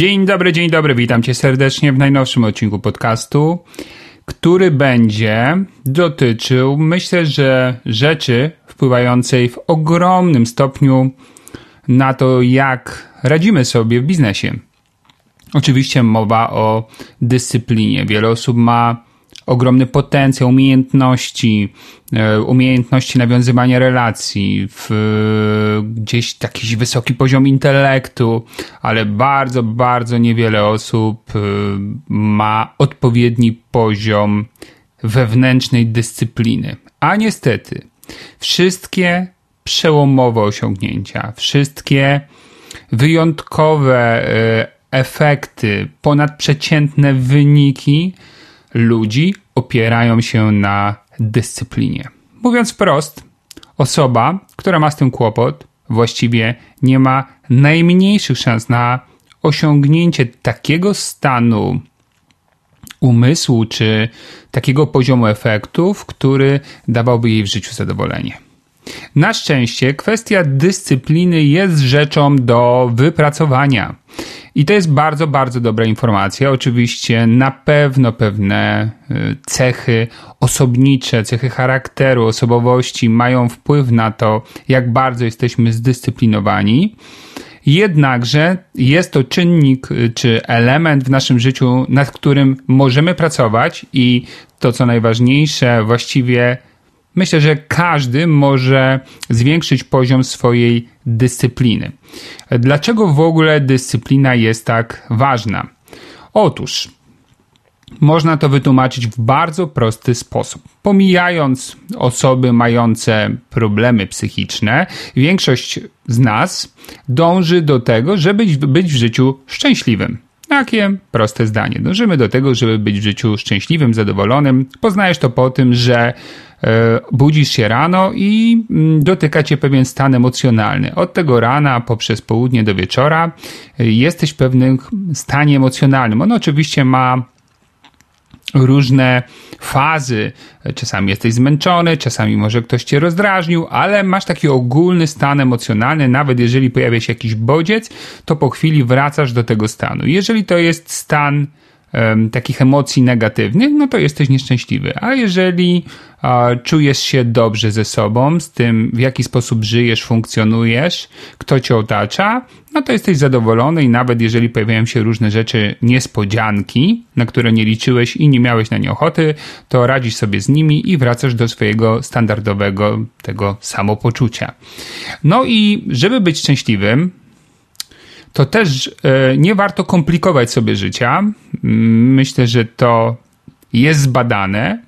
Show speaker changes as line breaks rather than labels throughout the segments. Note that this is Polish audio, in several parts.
Dzień dobry, dzień dobry, witam Cię serdecznie w najnowszym odcinku podcastu, który będzie dotyczył, myślę, że rzeczy wpływającej w ogromnym stopniu na to, jak radzimy sobie w biznesie. Oczywiście mowa o dyscyplinie. Wiele osób ma ogromny potencjał, umiejętności, e, umiejętności nawiązywania relacji, w, gdzieś jakiś wysoki poziom intelektu, ale bardzo, bardzo niewiele osób e, ma odpowiedni poziom wewnętrznej dyscypliny. A niestety, wszystkie przełomowe osiągnięcia, wszystkie wyjątkowe e, efekty, ponadprzeciętne wyniki ludzi opierają się na dyscyplinie. Mówiąc wprost, osoba, która ma z tym kłopot, właściwie nie ma najmniejszych szans na osiągnięcie takiego stanu umysłu czy takiego poziomu efektów, który dawałby jej w życiu zadowolenie. Na szczęście kwestia dyscypliny jest rzeczą do wypracowania. I to jest bardzo, bardzo dobra informacja. Oczywiście na pewno pewne y, cechy osobnicze, cechy charakteru, osobowości mają wpływ na to, jak bardzo jesteśmy zdyscyplinowani. Jednakże jest to czynnik y, czy element w naszym życiu, nad którym możemy pracować i to co najważniejsze, właściwie Myślę, że każdy może zwiększyć poziom swojej dyscypliny. Dlaczego w ogóle dyscyplina jest tak ważna? Otóż można to wytłumaczyć w bardzo prosty sposób. Pomijając osoby mające problemy psychiczne, większość z nas dąży do tego, żeby być w życiu szczęśliwym. Takie proste zdanie. Dążymy do tego, żeby być w życiu szczęśliwym, zadowolonym. Poznajesz to po tym, że E, budzisz się rano i mm, dotyka cię pewien stan emocjonalny. Od tego rana poprzez południe do wieczora e, jesteś w pewnym stanie emocjonalnym. On oczywiście ma różne fazy. Czasami jesteś zmęczony, czasami może ktoś cię rozdrażnił, ale masz taki ogólny stan emocjonalny, nawet jeżeli pojawia się jakiś bodziec, to po chwili wracasz do tego stanu. Jeżeli to jest stan takich emocji negatywnych, no to jesteś nieszczęśliwy. A jeżeli czujesz się dobrze ze sobą, z tym w jaki sposób żyjesz, funkcjonujesz, kto cię otacza, no to jesteś zadowolony i nawet jeżeli pojawiają się różne rzeczy, niespodzianki, na które nie liczyłeś i nie miałeś na nie ochoty, to radzisz sobie z nimi i wracasz do swojego standardowego tego samopoczucia. No i żeby być szczęśliwym, to też e, nie warto komplikować sobie życia. Myślę, że to jest zbadane.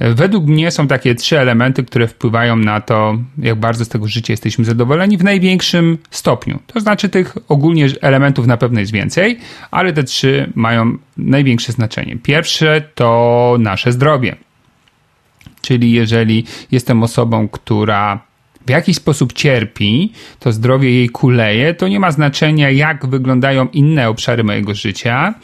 Według mnie są takie trzy elementy, które wpływają na to, jak bardzo z tego życia jesteśmy zadowoleni w największym stopniu. To znaczy, tych ogólnie elementów na pewno jest więcej, ale te trzy mają największe znaczenie. Pierwsze to nasze zdrowie. Czyli jeżeli jestem osobą, która w jakiś sposób cierpi, to zdrowie jej kuleje, to nie ma znaczenia, jak wyglądają inne obszary mojego życia,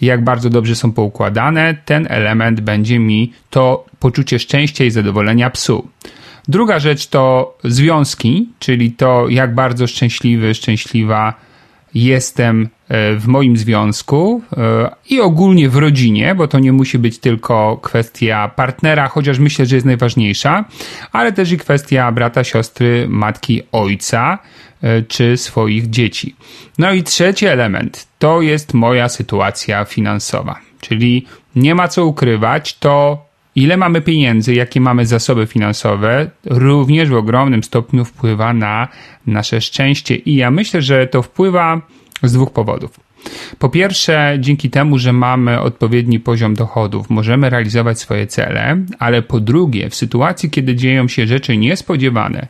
jak bardzo dobrze są poukładane, ten element będzie mi to poczucie szczęścia i zadowolenia psuł. Druga rzecz to związki, czyli to, jak bardzo szczęśliwy, szczęśliwa jestem w moim związku e, i ogólnie w rodzinie, bo to nie musi być tylko kwestia partnera, chociaż myślę, że jest najważniejsza, ale też i kwestia brata, siostry, matki, ojca e, czy swoich dzieci. No i trzeci element to jest moja sytuacja finansowa, czyli nie ma co ukrywać, to ile mamy pieniędzy, jakie mamy zasoby finansowe, również w ogromnym stopniu wpływa na nasze szczęście. I ja myślę, że to wpływa z dwóch powodów. Po pierwsze, dzięki temu, że mamy odpowiedni poziom dochodów, możemy realizować swoje cele, ale po drugie, w sytuacji, kiedy dzieją się rzeczy niespodziewane,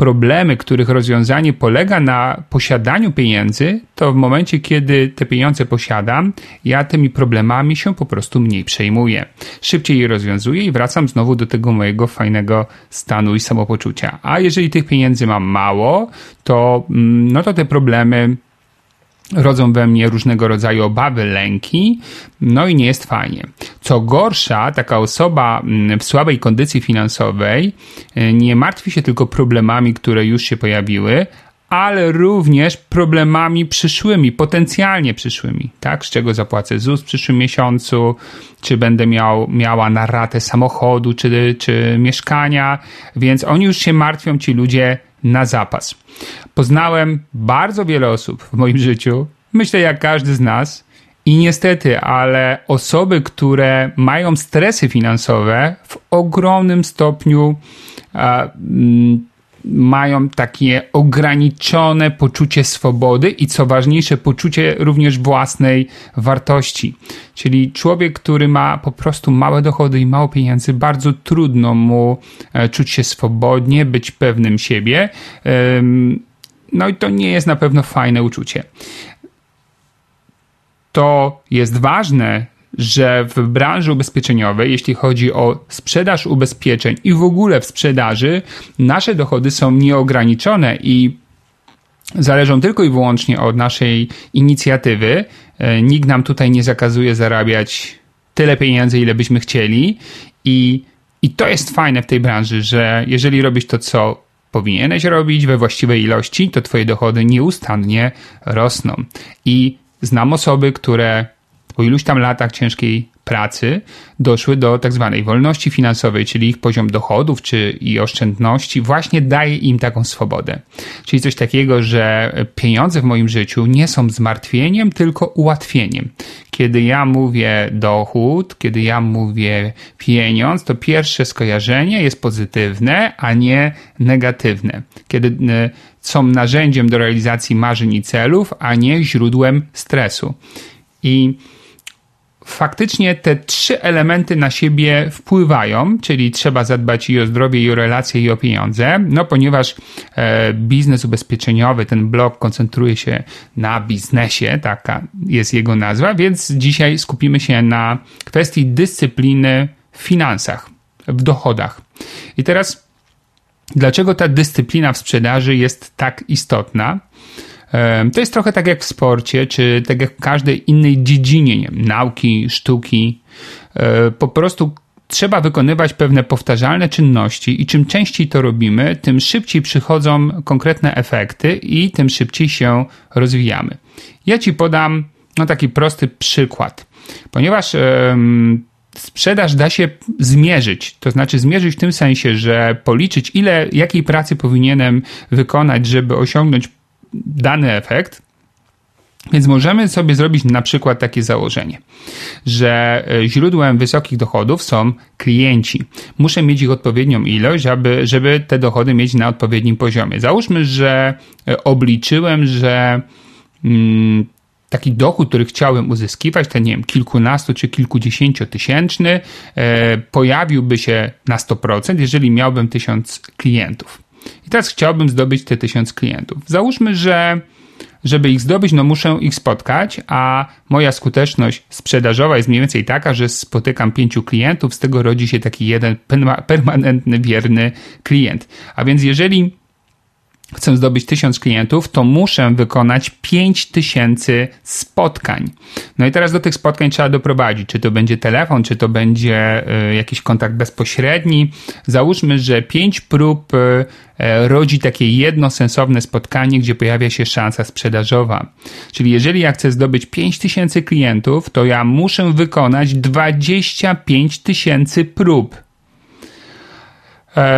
problemy, których rozwiązanie polega na posiadaniu pieniędzy, to w momencie, kiedy te pieniądze posiadam, ja tymi problemami się po prostu mniej przejmuję. Szybciej je rozwiązuję i wracam znowu do tego mojego fajnego stanu i samopoczucia. A jeżeli tych pieniędzy mam mało, to, mm, no to te problemy rodzą we mnie różnego rodzaju obawy, lęki, no i nie jest fajnie. Co gorsza, taka osoba mm, w słabej kondycji finansowej e, nie martwi się tylko problemami, które już się pojawiły, ale również problemami przyszłymi, potencjalnie przyszłymi, tak? Z czego zapłacę ZUS w przyszłym miesiącu, czy będę miał, miała na ratę samochodu, czy, czy mieszkania, więc oni już się martwią, ci ludzie, na zapas. Poznałem bardzo wiele osób w moim życiu, myślę jak każdy z nas, i niestety, ale osoby, które mają stresy finansowe w ogromnym stopniu a, mm, mają takie ograniczone poczucie swobody i co ważniejsze, poczucie również własnej wartości. Czyli człowiek, który ma po prostu małe dochody i mało pieniędzy, bardzo trudno mu e, czuć się swobodnie, być pewnym siebie. No i to nie jest na pewno fajne uczucie. To jest ważne, że w branży ubezpieczeniowej, jeśli chodzi o sprzedaż ubezpieczeń i w ogóle w sprzedaży, nasze dochody są nieograniczone i zależą tylko i wyłącznie od naszej inicjatywy. E, nikt nam tutaj nie zakazuje zarabiać tyle pieniędzy, ile byśmy chcieli i, i to jest fajne w tej branży, że jeżeli robisz to, co powinieneś robić we właściwej ilości, to twoje dochody nieustannie rosną. I znam osoby, które po iluś tam latach ciężkiej pracy doszły do tak zwanej wolności finansowej, czyli ich poziom dochodów czy i oszczędności właśnie daje im taką swobodę. Czyli coś takiego, że pieniądze w moim życiu nie są zmartwieniem, tylko ułatwieniem. Kiedy ja mówię dochód, kiedy ja mówię pieniądz, to pierwsze skojarzenie jest pozytywne, a nie negatywne. Kiedy e, są narzędziem do realizacji marzeń i celów, a nie źródłem stresu. I faktycznie te trzy elementy na siebie wpływają, czyli trzeba zadbać i o zdrowie, i o relacje, i o pieniądze, no ponieważ e, biznes ubezpieczeniowy, ten blok koncentruje się na biznesie, taka jest jego nazwa, więc dzisiaj skupimy się na kwestii dyscypliny w finansach, w dochodach. I teraz, dlaczego ta dyscyplina w sprzedaży jest tak istotna? To jest trochę tak jak w sporcie, czy tak jak w każdej innej dziedzinie nie nauki, sztuki. E, po prostu trzeba wykonywać pewne powtarzalne czynności i czym częściej to robimy, tym szybciej przychodzą konkretne efekty i tym szybciej się rozwijamy. Ja ci podam no, taki prosty przykład. Ponieważ sprzedaż da się zmierzyć, to znaczy zmierzyć w tym sensie, że policzyć ile, jakiej pracy powinienem wykonać, żeby osiągnąć dany efekt. Więc możemy sobie zrobić na przykład takie założenie, że e, źródłem wysokich dochodów są klienci. Muszę mieć ich odpowiednią ilość, aby, żeby te dochody mieć na odpowiednim poziomie. Załóżmy, że e, obliczyłem, że mm, taki dochód, który chciałem uzyskiwać, ten nie wiem, kilkunastu czy kilkudziesięciotysięczny, e, pojawiłby się na 100%, jeżeli miałbym tysiąc klientów. I teraz chciałbym zdobyć te tysiąc klientów. Załóżmy, że żeby ich zdobyć, no muszę ich spotkać, a moja skuteczność sprzedażowa jest mniej więcej taka, że spotykam pięciu klientów, z tego rodzi się taki jeden permanentny, wierny klient. A więc jeżeli chcę zdobyć 1000 klientów, to muszę wykonać 5000 spotkań. No i teraz do tych spotkań trzeba doprowadzić, czy to będzie telefon, czy to będzie e, jakiś kontakt bezpośredni. Załóżmy, że 5 prób e, e, rodzi takie jedno sensowne spotkanie, gdzie pojawia się szansa sprzedażowa. Czyli jeżeli ja chcę zdobyć 5000 klientów, to ja muszę wykonać 25 tysięcy prób.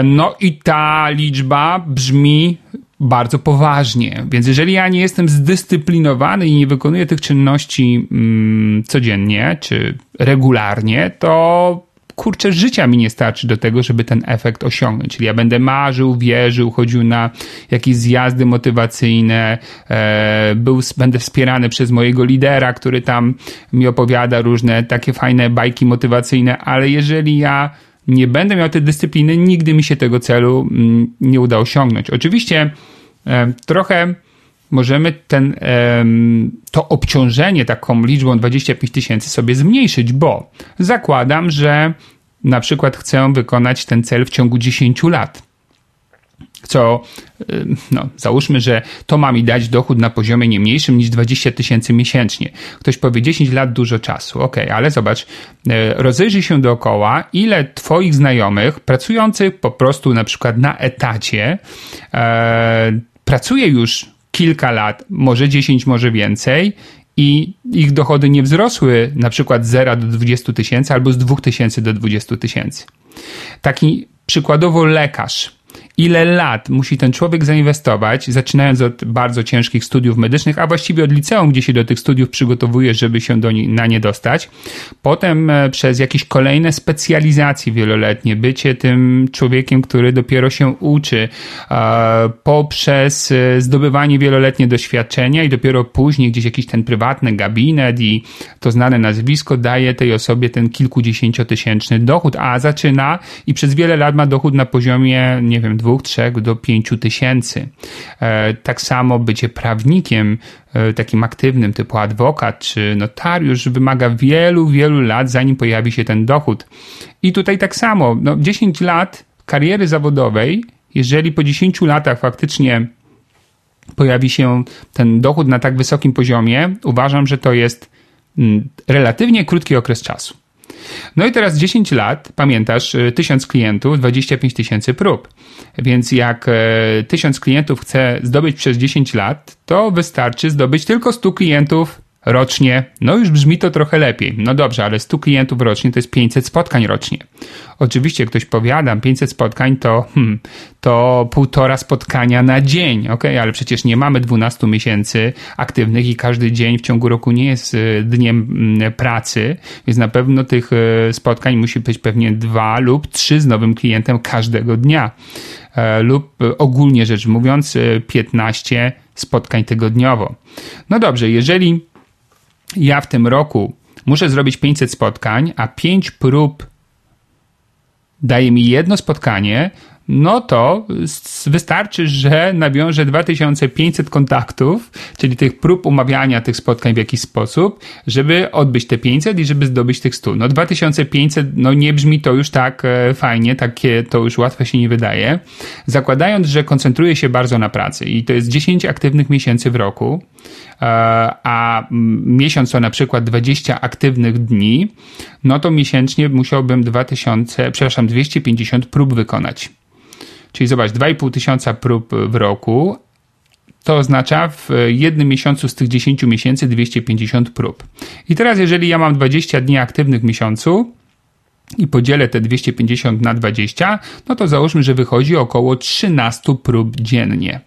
No i ta liczba brzmi bardzo poważnie. Więc jeżeli ja nie jestem zdyscyplinowany i nie wykonuję tych czynności mm, codziennie czy regularnie, to kurczę, życia mi nie starczy do tego, żeby ten efekt osiągnąć. Czyli ja będę marzył, wierzył, chodził na jakieś zjazdy motywacyjne, e, był, będę wspierany przez mojego lidera, który tam mi opowiada różne takie fajne bajki motywacyjne, ale jeżeli ja nie będę miał tej dyscypliny, nigdy mi się tego celu mm, nie uda osiągnąć. Oczywiście trochę możemy ten, to obciążenie taką liczbą 25 tysięcy sobie zmniejszyć, bo zakładam, że na przykład chcę wykonać ten cel w ciągu 10 lat. Co, no, załóżmy, że to ma mi dać dochód na poziomie nie mniejszym niż 20 tysięcy miesięcznie. Ktoś powie 10 lat dużo czasu. Ok, ale zobacz, e, rozejrzyj się dookoła, ile Twoich znajomych pracujących po prostu na przykład na etacie e, pracuje już kilka lat, może 10, może więcej i ich dochody nie wzrosły na przykład z 0 do 20 tysięcy albo z 2 tysięcy do 20 tysięcy. Taki przykładowo lekarz ile lat musi ten człowiek zainwestować, zaczynając od bardzo ciężkich studiów medycznych, a właściwie od liceum, gdzie się do tych studiów przygotowuje, żeby się do nie, na nie dostać. Potem e, przez jakieś kolejne specjalizacje wieloletnie, bycie tym człowiekiem, który dopiero się uczy, poprzez e, zdobywanie wieloletnie doświadczenia i dopiero później gdzieś jakiś ten prywatny gabinet i to znane nazwisko daje tej osobie ten kilkudziesięciotysięczny dochód, a zaczyna i przez wiele lat ma dochód na poziomie, nie wiem, dwóch, trzech do pięciu tysięcy. E, tak samo bycie prawnikiem, e, takim aktywnym typu adwokat czy notariusz wymaga wielu, wielu lat, zanim pojawi się ten dochód. I tutaj tak samo, no 10 lat kariery zawodowej, jeżeli po 10 latach faktycznie pojawi się ten dochód na tak wysokim poziomie, uważam, że to jest mm, relatywnie krótki okres czasu. No i teraz 10 lat, pamiętasz, 1000 y, klientów, 25 tysięcy prób. Więc jak 1000 e, klientów chce zdobyć przez 10 lat, to wystarczy zdobyć tylko 100 klientów rocznie. No już brzmi to trochę lepiej. No dobrze, ale 100 klientów rocznie to jest 500 spotkań rocznie. Oczywiście ktoś powiada, 500 spotkań to, hmm, to półtora spotkania na dzień, ok, ale przecież nie mamy 12 miesięcy aktywnych i każdy dzień w ciągu roku nie jest e, dniem mm, pracy, więc na pewno tych e, spotkań musi być pewnie dwa lub trzy z nowym klientem każdego dnia e, lub ogólnie rzecz mówiąc 15 spotkań tygodniowo. No dobrze, jeżeli ja w tym roku muszę zrobić 500 spotkań, a 5 prób daje mi jedno spotkanie, no to wystarczy, że nawiążę 2500 kontaktów, czyli tych prób umawiania tych spotkań w jakiś sposób, żeby odbyć te 500 i żeby zdobyć tych 100. No 2500, no nie brzmi to już tak e, fajnie, takie to już łatwe się nie wydaje. Zakładając, że koncentruję się bardzo na pracy i to jest 10 aktywnych miesięcy w roku, a miesiąc to na przykład 20 aktywnych dni, no to miesięcznie musiałbym 2000, przepraszam, 250 prób wykonać. Czyli zobacz, 2,5 tysiąca prób w roku, to oznacza w jednym miesiącu z tych 10 miesięcy 250 prób. I teraz, jeżeli ja mam 20 dni aktywnych w miesiącu i podzielę te 250 na 20, no to załóżmy, że wychodzi około 13 prób dziennie.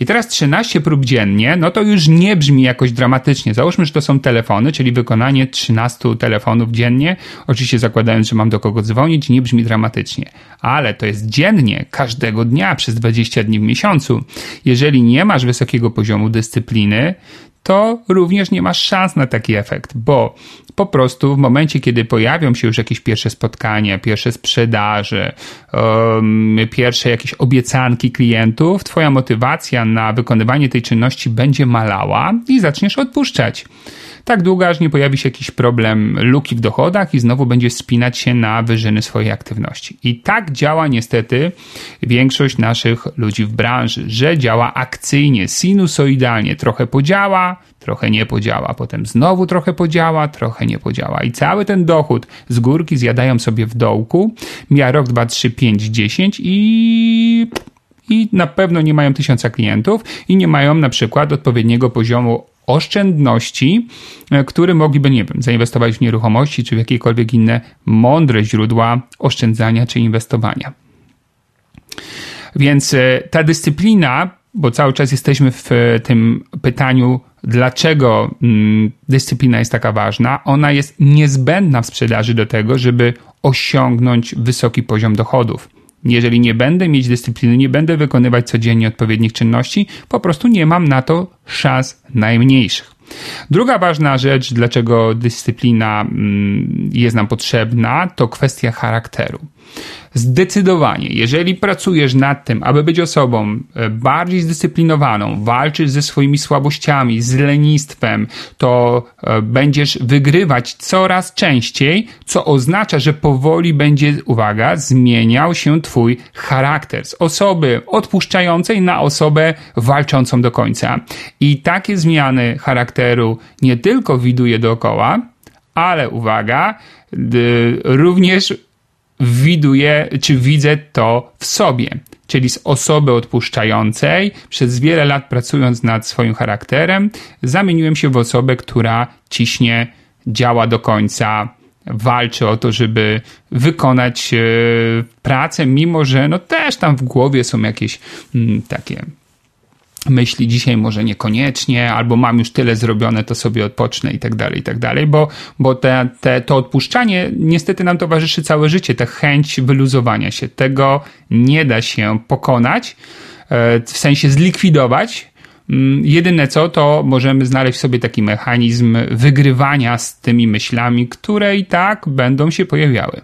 I teraz 13 prób dziennie, no to już nie brzmi jakoś dramatycznie. Załóżmy, że to są telefony, czyli wykonanie 13 telefonów dziennie. Oczywiście zakładając, że mam do kogo dzwonić, nie brzmi dramatycznie. Ale to jest dziennie, każdego dnia przez 20 dni w miesiącu. Jeżeli nie masz wysokiego poziomu dyscypliny, to również nie masz szans na taki efekt, bo po prostu w momencie, kiedy pojawią się już jakieś pierwsze spotkania, pierwsze sprzedaże, um, pierwsze jakieś obiecanki klientów, twoja motywacja na wykonywanie tej czynności będzie malała i zaczniesz odpuszczać tak długo, aż nie pojawi się jakiś problem luki w dochodach i znowu będzie spinać się na wyżyny swojej aktywności. I tak działa niestety większość naszych ludzi w branży, że działa akcyjnie, sinusoidalnie, trochę podziała, trochę nie podziała, potem znowu trochę podziała, trochę nie podziała. I cały ten dochód z górki zjadają sobie w dołku, mija rok, dwa, trzy, pięć, dziesięć i i na pewno nie mają tysiąca klientów i nie mają na przykład odpowiedniego poziomu oszczędności, e, które mogliby, nie wiem, zainwestować w nieruchomości czy w jakiekolwiek inne mądre źródła oszczędzania czy inwestowania. Więc e, ta dyscyplina, bo cały czas jesteśmy w e, tym pytaniu, dlaczego mm, dyscyplina jest taka ważna, ona jest niezbędna w sprzedaży do tego, żeby osiągnąć wysoki poziom dochodów. Jeżeli nie będę mieć dyscypliny, nie będę wykonywać codziennie odpowiednich czynności, po prostu nie mam na to szans najmniejszych. Druga ważna rzecz, dlaczego dyscyplina mm, jest nam potrzebna, to kwestia charakteru. Zdecydowanie, jeżeli pracujesz nad tym, aby być osobą e, bardziej zdyscyplinowaną, walczysz ze swoimi słabościami, z lenistwem, to e, będziesz wygrywać coraz częściej, co oznacza, że powoli będzie, uwaga, zmieniał się Twój charakter z osoby odpuszczającej na osobę walczącą do końca. I takie zmiany charakteru nie tylko widuję dookoła, ale uwaga, również widuję, czy widzę to w sobie. Czyli z osoby odpuszczającej, przez wiele lat pracując nad swoim charakterem, zamieniłem się w osobę, która ciśnie, działa do końca, walczy o to, żeby wykonać e, pracę, mimo że no też tam w głowie są jakieś mm, takie myśli dzisiaj może niekoniecznie, albo mam już tyle zrobione, to sobie odpocznę i tak dalej, i tak dalej, bo, bo te, te, to odpuszczanie niestety nam towarzyszy całe życie, ta chęć wyluzowania się. Tego nie da się pokonać, e, w sensie zlikwidować. Mm, jedyne co, to możemy znaleźć sobie taki mechanizm wygrywania z tymi myślami, które i tak będą się pojawiały.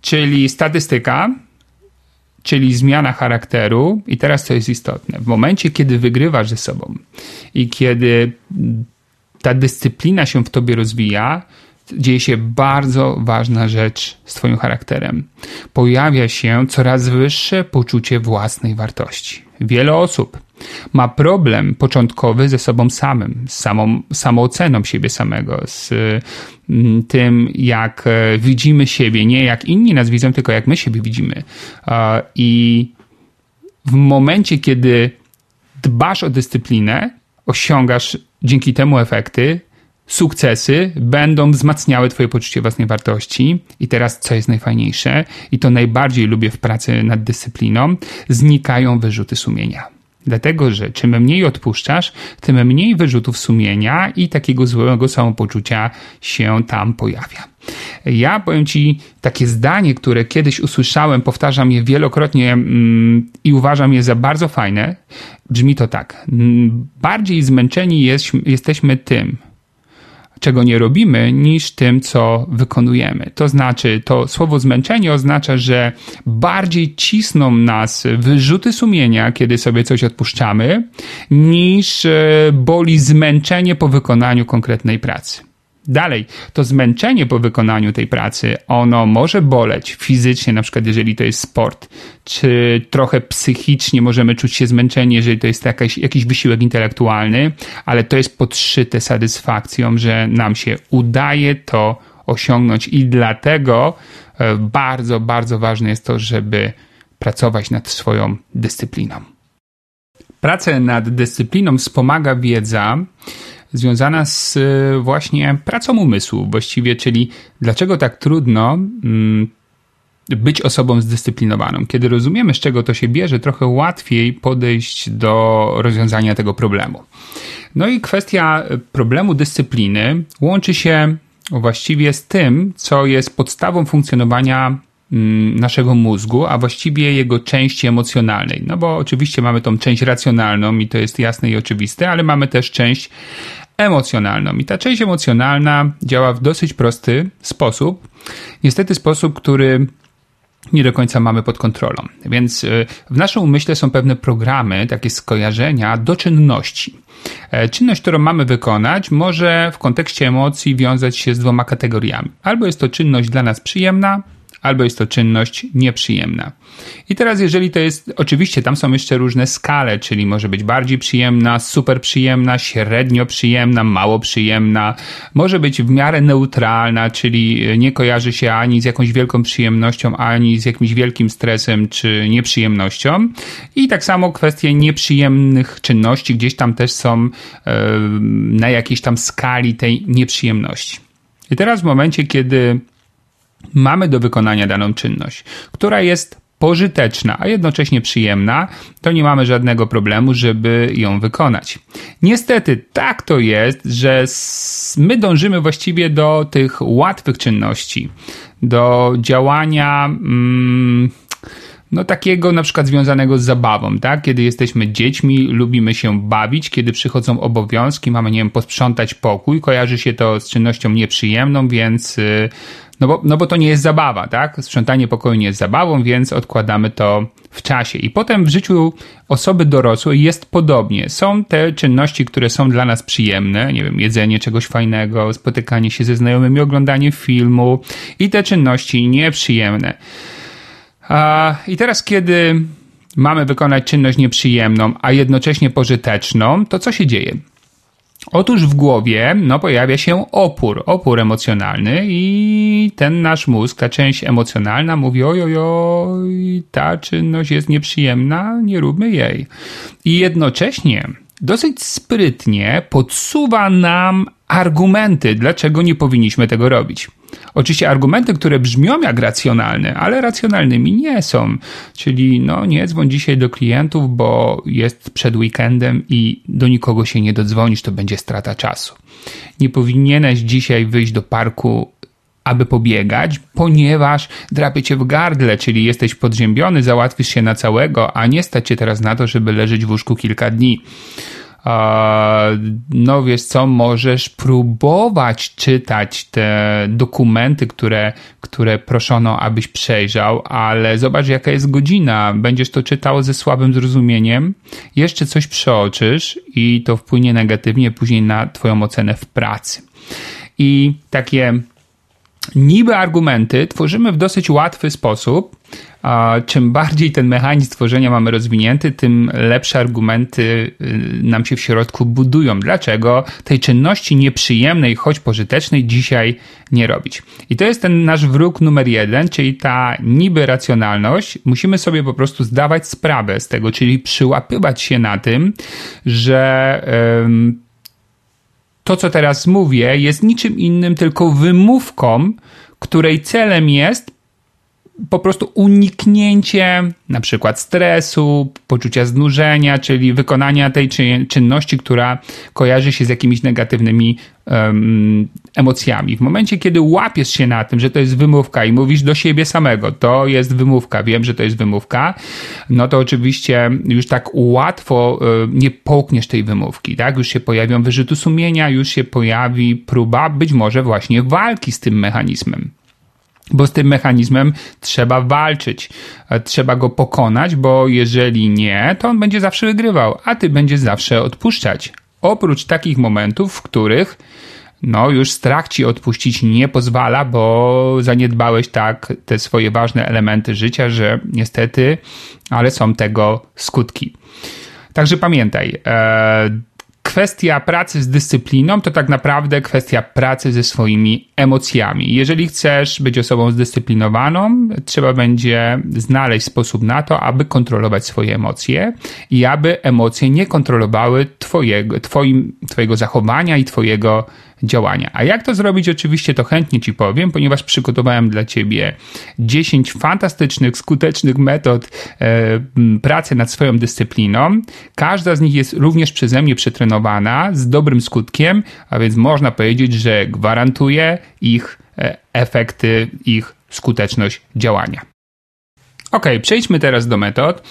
Czyli statystyka, czyli zmiana charakteru. I teraz co jest istotne? W momencie, kiedy wygrywasz ze sobą i kiedy ta dyscyplina się w tobie rozwija, dzieje się bardzo ważna rzecz z Twoim charakterem. Pojawia się coraz wyższe poczucie własnej wartości. Wiele osób ma problem początkowy ze sobą samym, z samą samooceną siebie samego, z mm, tym, jak e, widzimy siebie, nie jak inni nas widzą, tylko jak my siebie widzimy. I w momencie, kiedy dbasz o dyscyplinę, osiągasz dzięki temu efekty, sukcesy będą wzmacniały Twoje poczucie własnej wartości. I teraz, co jest najfajniejsze, i to najbardziej lubię w pracy nad dyscypliną, znikają wyrzuty sumienia. Dlatego, że czym mniej odpuszczasz, tym mniej wyrzutów sumienia i takiego złego samopoczucia się tam pojawia. Ja powiem Ci takie zdanie, które kiedyś usłyszałem, powtarzam je wielokrotnie mm, i uważam je za bardzo fajne. Brzmi to tak. Bardziej zmęczeni jest, jesteśmy tym, czego nie robimy, niż tym, co wykonujemy. To znaczy, to słowo zmęczenie oznacza, że bardziej cisną nas wyrzuty sumienia, kiedy sobie coś odpuszczamy, niż e, boli zmęczenie po wykonaniu konkretnej pracy. Dalej, to zmęczenie po wykonaniu tej pracy, ono może boleć fizycznie, na przykład jeżeli to jest sport, czy trochę psychicznie możemy czuć się zmęczeni, jeżeli to jest jakaś, jakiś wysiłek intelektualny, ale to jest podszyte satysfakcją, że nam się udaje to osiągnąć i dlatego e, bardzo, bardzo ważne jest to, żeby pracować nad swoją dyscypliną. Pracę nad dyscypliną wspomaga wiedza, związana z e, właśnie pracą umysłu, właściwie, czyli dlaczego tak trudno mm, być osobą zdyscyplinowaną. Kiedy rozumiemy, z czego to się bierze, trochę łatwiej podejść do rozwiązania tego problemu. No i kwestia problemu dyscypliny łączy się właściwie z tym, co jest podstawą funkcjonowania mm, naszego mózgu, a właściwie jego części emocjonalnej. No bo oczywiście mamy tą część racjonalną i to jest jasne i oczywiste, ale mamy też część emocjonalną. I ta część emocjonalna działa w dosyć prosty sposób. Niestety sposób, który nie do końca mamy pod kontrolą. Więc y, w naszym umyśle są pewne programy, takie skojarzenia do czynności. E, czynność, którą mamy wykonać, może w kontekście emocji wiązać się z dwoma kategoriami. Albo jest to czynność dla nas przyjemna, albo jest to czynność nieprzyjemna. I teraz, jeżeli to jest, oczywiście tam są jeszcze różne skale, czyli może być bardziej przyjemna, super przyjemna, średnio przyjemna, mało przyjemna, może być w miarę neutralna, czyli nie kojarzy się ani z jakąś wielką przyjemnością, ani z jakimś wielkim stresem czy nieprzyjemnością. I tak samo kwestie nieprzyjemnych czynności gdzieś tam też są na jakiejś tam skali tej nieprzyjemności. I teraz w momencie, kiedy mamy do wykonania daną czynność, która jest pożyteczna, a jednocześnie przyjemna, to nie mamy żadnego problemu, żeby ją wykonać. Niestety tak to jest, że my dążymy właściwie do tych łatwych czynności, do działania. Mm, no takiego na przykład związanego z zabawą, tak? Kiedy jesteśmy dziećmi, lubimy się bawić, kiedy przychodzą obowiązki, mamy, nie wiem, posprzątać pokój, kojarzy się to z czynnością nieprzyjemną, więc y, no bo, no bo to nie jest zabawa, tak? Sprzątanie pokoju nie jest zabawą, więc odkładamy to w czasie. I potem w życiu osoby dorosłej jest podobnie. Są te czynności, które są dla nas przyjemne, nie wiem, jedzenie czegoś fajnego, spotykanie się ze znajomymi, oglądanie filmu i te czynności nieprzyjemne. I teraz, kiedy mamy wykonać czynność nieprzyjemną, a jednocześnie pożyteczną, to co się dzieje? Otóż w głowie no, pojawia się opór, opór emocjonalny i ten nasz mózg, ta część emocjonalna mówi oj, ta czynność jest nieprzyjemna, nie róbmy jej. I jednocześnie dosyć sprytnie podsuwa nam argumenty, dlaczego nie powinniśmy tego robić. Oczywiście argumenty, które brzmią jak racjonalne, ale racjonalnymi nie są. Czyli no nie dzwoń dzisiaj do klientów, bo jest przed weekendem i do nikogo się nie dodzwonisz, to będzie strata czasu. Nie powinieneś dzisiaj wyjść do parku aby pobiegać, ponieważ drapie cię w gardle, czyli jesteś podziębiony, załatwisz się na całego, a nie stać cię teraz na to, żeby leżeć w łóżku kilka dni no wiesz co, możesz próbować czytać te dokumenty, które, które proszono, abyś przejrzał, ale zobacz jaka jest godzina. Będziesz to czytał ze słabym zrozumieniem, jeszcze coś przeoczysz i to wpłynie negatywnie później na twoją ocenę w pracy. I takie niby argumenty tworzymy w dosyć łatwy sposób. Czym bardziej ten mechanizm tworzenia mamy rozwinięty, tym lepsze argumenty y, nam się w środku budują. Dlaczego tej czynności nieprzyjemnej, choć pożytecznej, dzisiaj nie robić? I to jest ten nasz wróg numer jeden, czyli ta niby racjonalność. Musimy sobie po prostu zdawać sprawę z tego, czyli przyłapywać się na tym, że. To, co teraz mówię, jest niczym innym, tylko wymówką, której celem jest po prostu uniknięcie na przykład stresu, poczucia znużenia, czyli wykonania tej czynności, która kojarzy się z jakimiś negatywnymi um, emocjami. W momencie, kiedy łapiesz się na tym, że to jest wymówka i mówisz do siebie samego, to jest wymówka, wiem, że to jest wymówka, no to oczywiście już tak łatwo um, nie połkniesz tej wymówki, tak? Już się pojawią wyrzuty sumienia, już się pojawi próba być może właśnie walki z tym mechanizmem bo z tym mechanizmem trzeba walczyć, e, trzeba go pokonać, bo jeżeli nie, to on będzie zawsze wygrywał, a ty będziesz zawsze odpuszczać. Oprócz takich momentów, w których no już strach ci odpuścić nie pozwala, bo zaniedbałeś tak te swoje ważne elementy życia, że niestety, ale są tego skutki. Także pamiętaj, e, kwestia pracy z dyscypliną to tak naprawdę kwestia pracy ze swoimi emocjami. Jeżeli chcesz być osobą zdyscyplinowaną, trzeba będzie znaleźć sposób na to, aby kontrolować swoje emocje i aby emocje nie kontrolowały twojego, twoim, twojego zachowania i twojego działania. A jak to zrobić? Oczywiście to chętnie Ci powiem, ponieważ przygotowałem dla Ciebie 10 fantastycznych, skutecznych metod e, pracy nad swoją dyscypliną. Każda z nich jest również przeze mnie przetrenowana z dobrym skutkiem, a więc można powiedzieć, że gwarantuję ich e, efekty, ich skuteczność działania. Ok, przejdźmy teraz do metod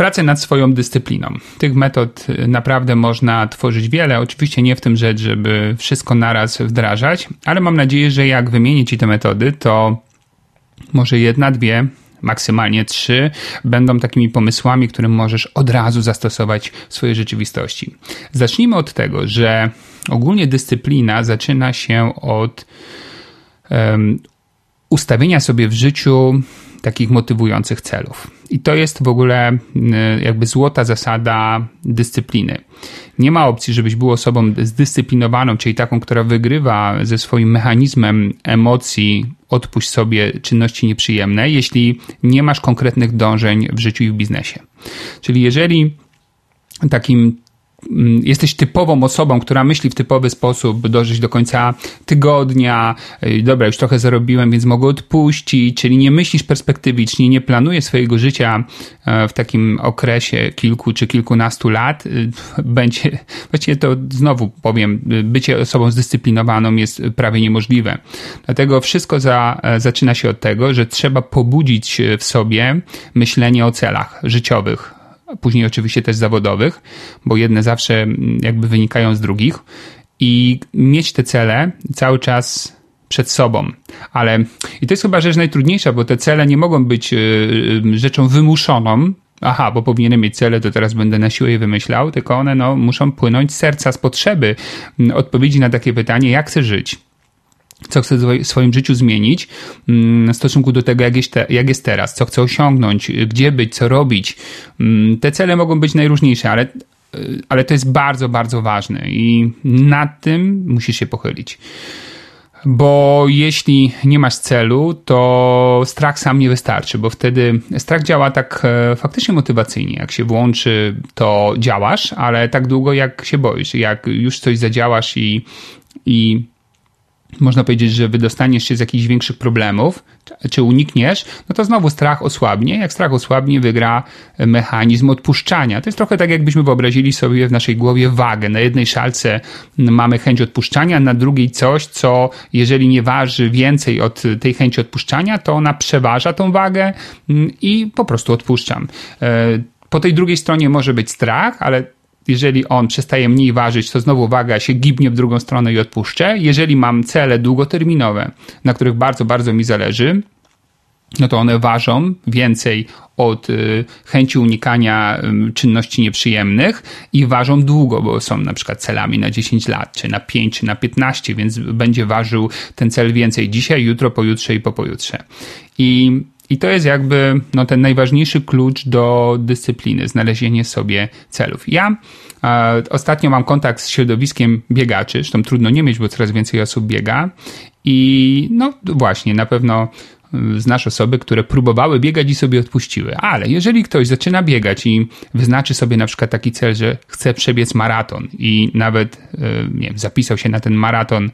pracę nad swoją dyscypliną. Tych metod y, naprawdę można tworzyć wiele. Oczywiście nie w tym rzecz, żeby wszystko naraz wdrażać, ale mam nadzieję, że jak wymienię Ci te metody, to może jedna, dwie, maksymalnie trzy będą takimi pomysłami, które możesz od razu zastosować w swojej rzeczywistości. Zacznijmy od tego, że ogólnie dyscyplina zaczyna się od um, ustawienia sobie w życiu takich motywujących celów. I to jest w ogóle y, jakby złota zasada dyscypliny. Nie ma opcji, żebyś był osobą zdyscyplinowaną, czyli taką, która wygrywa ze swoim mechanizmem emocji, odpuść sobie czynności nieprzyjemne, jeśli nie masz konkretnych dążeń w życiu i w biznesie. Czyli jeżeli takim jesteś typową osobą, która myśli w typowy sposób, dążyć do końca tygodnia, dobra, już trochę zarobiłem, więc mogę odpuścić, czyli nie myślisz perspektywicznie, nie planujesz swojego życia e, w takim okresie kilku czy kilkunastu lat, y, będzie, właściwie to znowu powiem, bycie osobą zdyscyplinowaną jest prawie niemożliwe. Dlatego wszystko za, e, zaczyna się od tego, że trzeba pobudzić w sobie myślenie o celach życiowych, później oczywiście też zawodowych, bo jedne zawsze mm, jakby wynikają z drugich i mieć te cele cały czas przed sobą. Ale i to jest chyba rzecz najtrudniejsza, bo te cele nie mogą być y, y, rzeczą wymuszoną. Aha, bo powinienem mieć cele, to teraz będę na siłę je wymyślał, tylko one no, muszą płynąć z serca, z potrzeby mm, odpowiedzi na takie pytanie, jak chcę żyć co chcę w swoim życiu zmienić mm, w stosunku do tego, jak jest, te, jak jest teraz, co chcę osiągnąć, gdzie być, co robić. Mm, te cele mogą być najróżniejsze, ale, y, ale to jest bardzo, bardzo ważne i nad tym musisz się pochylić. Bo jeśli nie masz celu, to strach sam nie wystarczy, bo wtedy strach działa tak e, faktycznie motywacyjnie. Jak się włączy, to działasz, ale tak długo jak się boisz. Jak już coś zadziałasz i, i można powiedzieć, że wydostaniesz się z jakichś większych problemów, czy unikniesz, no to znowu strach osłabnie. Jak strach osłabnie, wygra mechanizm odpuszczania. To jest trochę tak, jakbyśmy wyobrazili sobie w naszej głowie wagę. Na jednej szalce mamy chęć odpuszczania, na drugiej coś, co jeżeli nie waży więcej od tej chęci odpuszczania, to ona przeważa tą wagę mm, i po prostu odpuszczam. E, po tej drugiej stronie może być strach, ale jeżeli on przestaje mniej ważyć, to znowu waga się gibnie w drugą stronę i odpuszczę. Jeżeli mam cele długoterminowe, na których bardzo, bardzo mi zależy, no to one ważą więcej od y, chęci unikania czynności nieprzyjemnych i ważą długo, bo są na przykład celami na 10 lat, czy na 5, czy na 15, więc będzie ważył ten cel więcej dzisiaj, jutro, pojutrze i po pojutrze. I i to jest jakby no, ten najważniejszy klucz do dyscypliny, znalezienie sobie celów. Ja e, ostatnio mam kontakt z środowiskiem biegaczy, zresztą trudno nie mieć, bo coraz więcej osób biega. I no właśnie, na pewno e, znasz osoby, które próbowały biegać i sobie odpuściły. Ale jeżeli ktoś zaczyna biegać i wyznaczy sobie na przykład taki cel, że chce przebiec maraton i nawet e, nie wiem, zapisał się na ten maraton,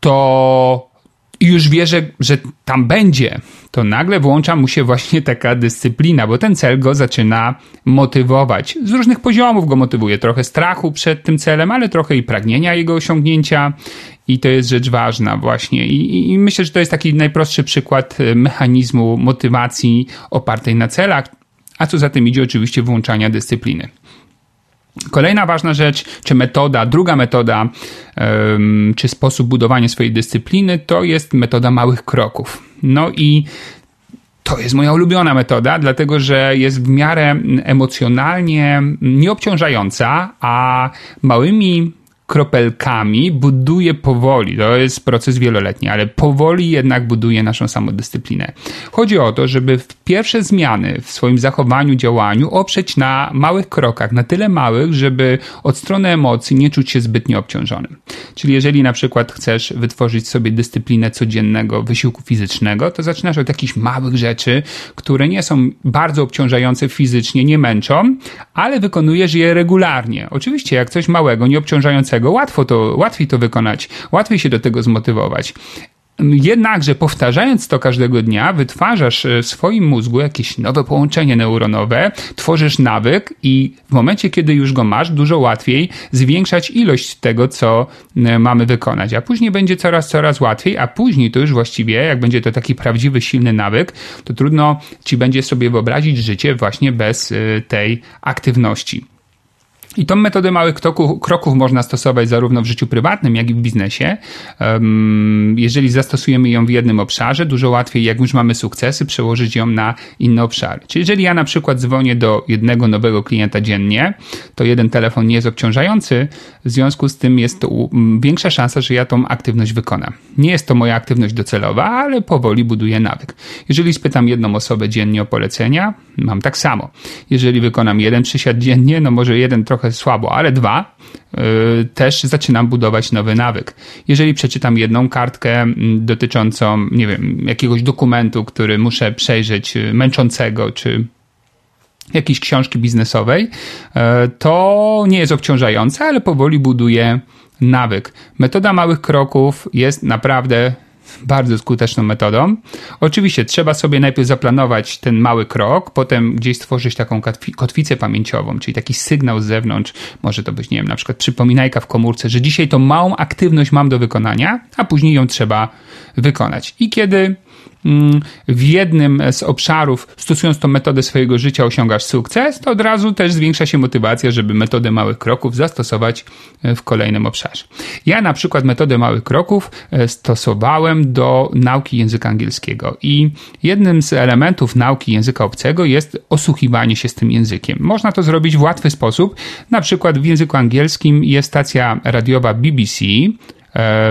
to i już wie, że, że tam będzie, to nagle włącza mu się właśnie taka dyscyplina, bo ten cel go zaczyna motywować. Z różnych poziomów go motywuje. Trochę strachu przed tym celem, ale trochę i pragnienia jego osiągnięcia. I to jest rzecz ważna właśnie. I, I, myślę, że to jest taki najprostszy przykład e, mechanizmu motywacji opartej na celach, a co za tym idzie oczywiście włączania dyscypliny. Kolejna ważna rzecz, czy metoda, druga metoda, czy sposób budowania swojej dyscypliny, to jest metoda małych kroków. No i to jest moja ulubiona metoda, dlatego że jest w miarę emocjonalnie nieobciążająca, a małymi kropelkami buduje powoli, to jest proces wieloletni, ale powoli jednak buduje naszą samodyscyplinę. Chodzi o to, żeby pierwsze zmiany w swoim zachowaniu, działaniu oprzeć na małych krokach, na tyle małych, żeby od strony emocji nie czuć się zbytnio obciążonym. Czyli jeżeli na przykład chcesz wytworzyć sobie dyscyplinę codziennego wysiłku fizycznego, to zaczynasz od jakichś małych rzeczy, które nie są bardzo obciążające fizycznie, nie męczą, ale wykonujesz je regularnie. Oczywiście jak coś małego, nie obciążającego łatwo to, łatwiej to wykonać, łatwiej się do tego zmotywować. Jednakże powtarzając to każdego dnia, wytwarzasz e, w swoim mózgu jakieś nowe połączenie neuronowe, tworzysz nawyk i w momencie, kiedy już go masz, dużo łatwiej zwiększać ilość tego, co e, mamy wykonać. A później będzie coraz, coraz łatwiej, a później to już właściwie, jak będzie to taki prawdziwy, silny nawyk, to trudno ci będzie sobie wyobrazić życie właśnie bez e, tej aktywności. I tą metodę małych kroków, można stosować zarówno w życiu prywatnym, jak i w biznesie. Jeżeli zastosujemy ją w jednym obszarze, dużo łatwiej, jak już mamy sukcesy, przełożyć ją na inne obszary. Czyli jeżeli ja na przykład dzwonię do jednego nowego klienta dziennie, to jeden telefon nie jest obciążający, w związku z tym jest to większa szansa, że ja tą aktywność wykonam. Nie jest to moja aktywność docelowa, ale powoli buduję nawyk. Jeżeli spytam jedną osobę dziennie o polecenia, mam tak samo. Jeżeli wykonam jeden przysiad dziennie, no może jeden trochę trochę słabo, ale dwa, y, też zaczynam budować nowy nawyk. Jeżeli przeczytam jedną kartkę dotyczącą, nie wiem, jakiegoś dokumentu, który muszę przejrzeć, y, męczącego, czy jakiejś książki biznesowej, e, to nie jest obciążające, ale powoli buduje nawyk. Metoda małych kroków jest naprawdę bardzo skuteczną metodą. Oczywiście trzeba sobie najpierw zaplanować ten mały krok, potem gdzieś stworzyć taką kotwicę pamięciową, czyli taki sygnał z zewnątrz. Może to być, nie wiem, na przykład przypominajka w komórce, że dzisiaj tą małą aktywność mam do wykonania, a później ją trzeba wykonać. I kiedy w jednym z obszarów, stosując tą metodę swojego życia, osiągasz sukces, to od razu też zwiększa się motywacja, żeby metodę małych kroków zastosować e, w kolejnym obszarze. Ja na przykład metodę małych kroków e, stosowałem do nauki języka angielskiego i jednym z elementów nauki języka obcego jest osłuchiwanie się z tym językiem. Można to zrobić w łatwy sposób. Na przykład w języku angielskim jest stacja radiowa BBC,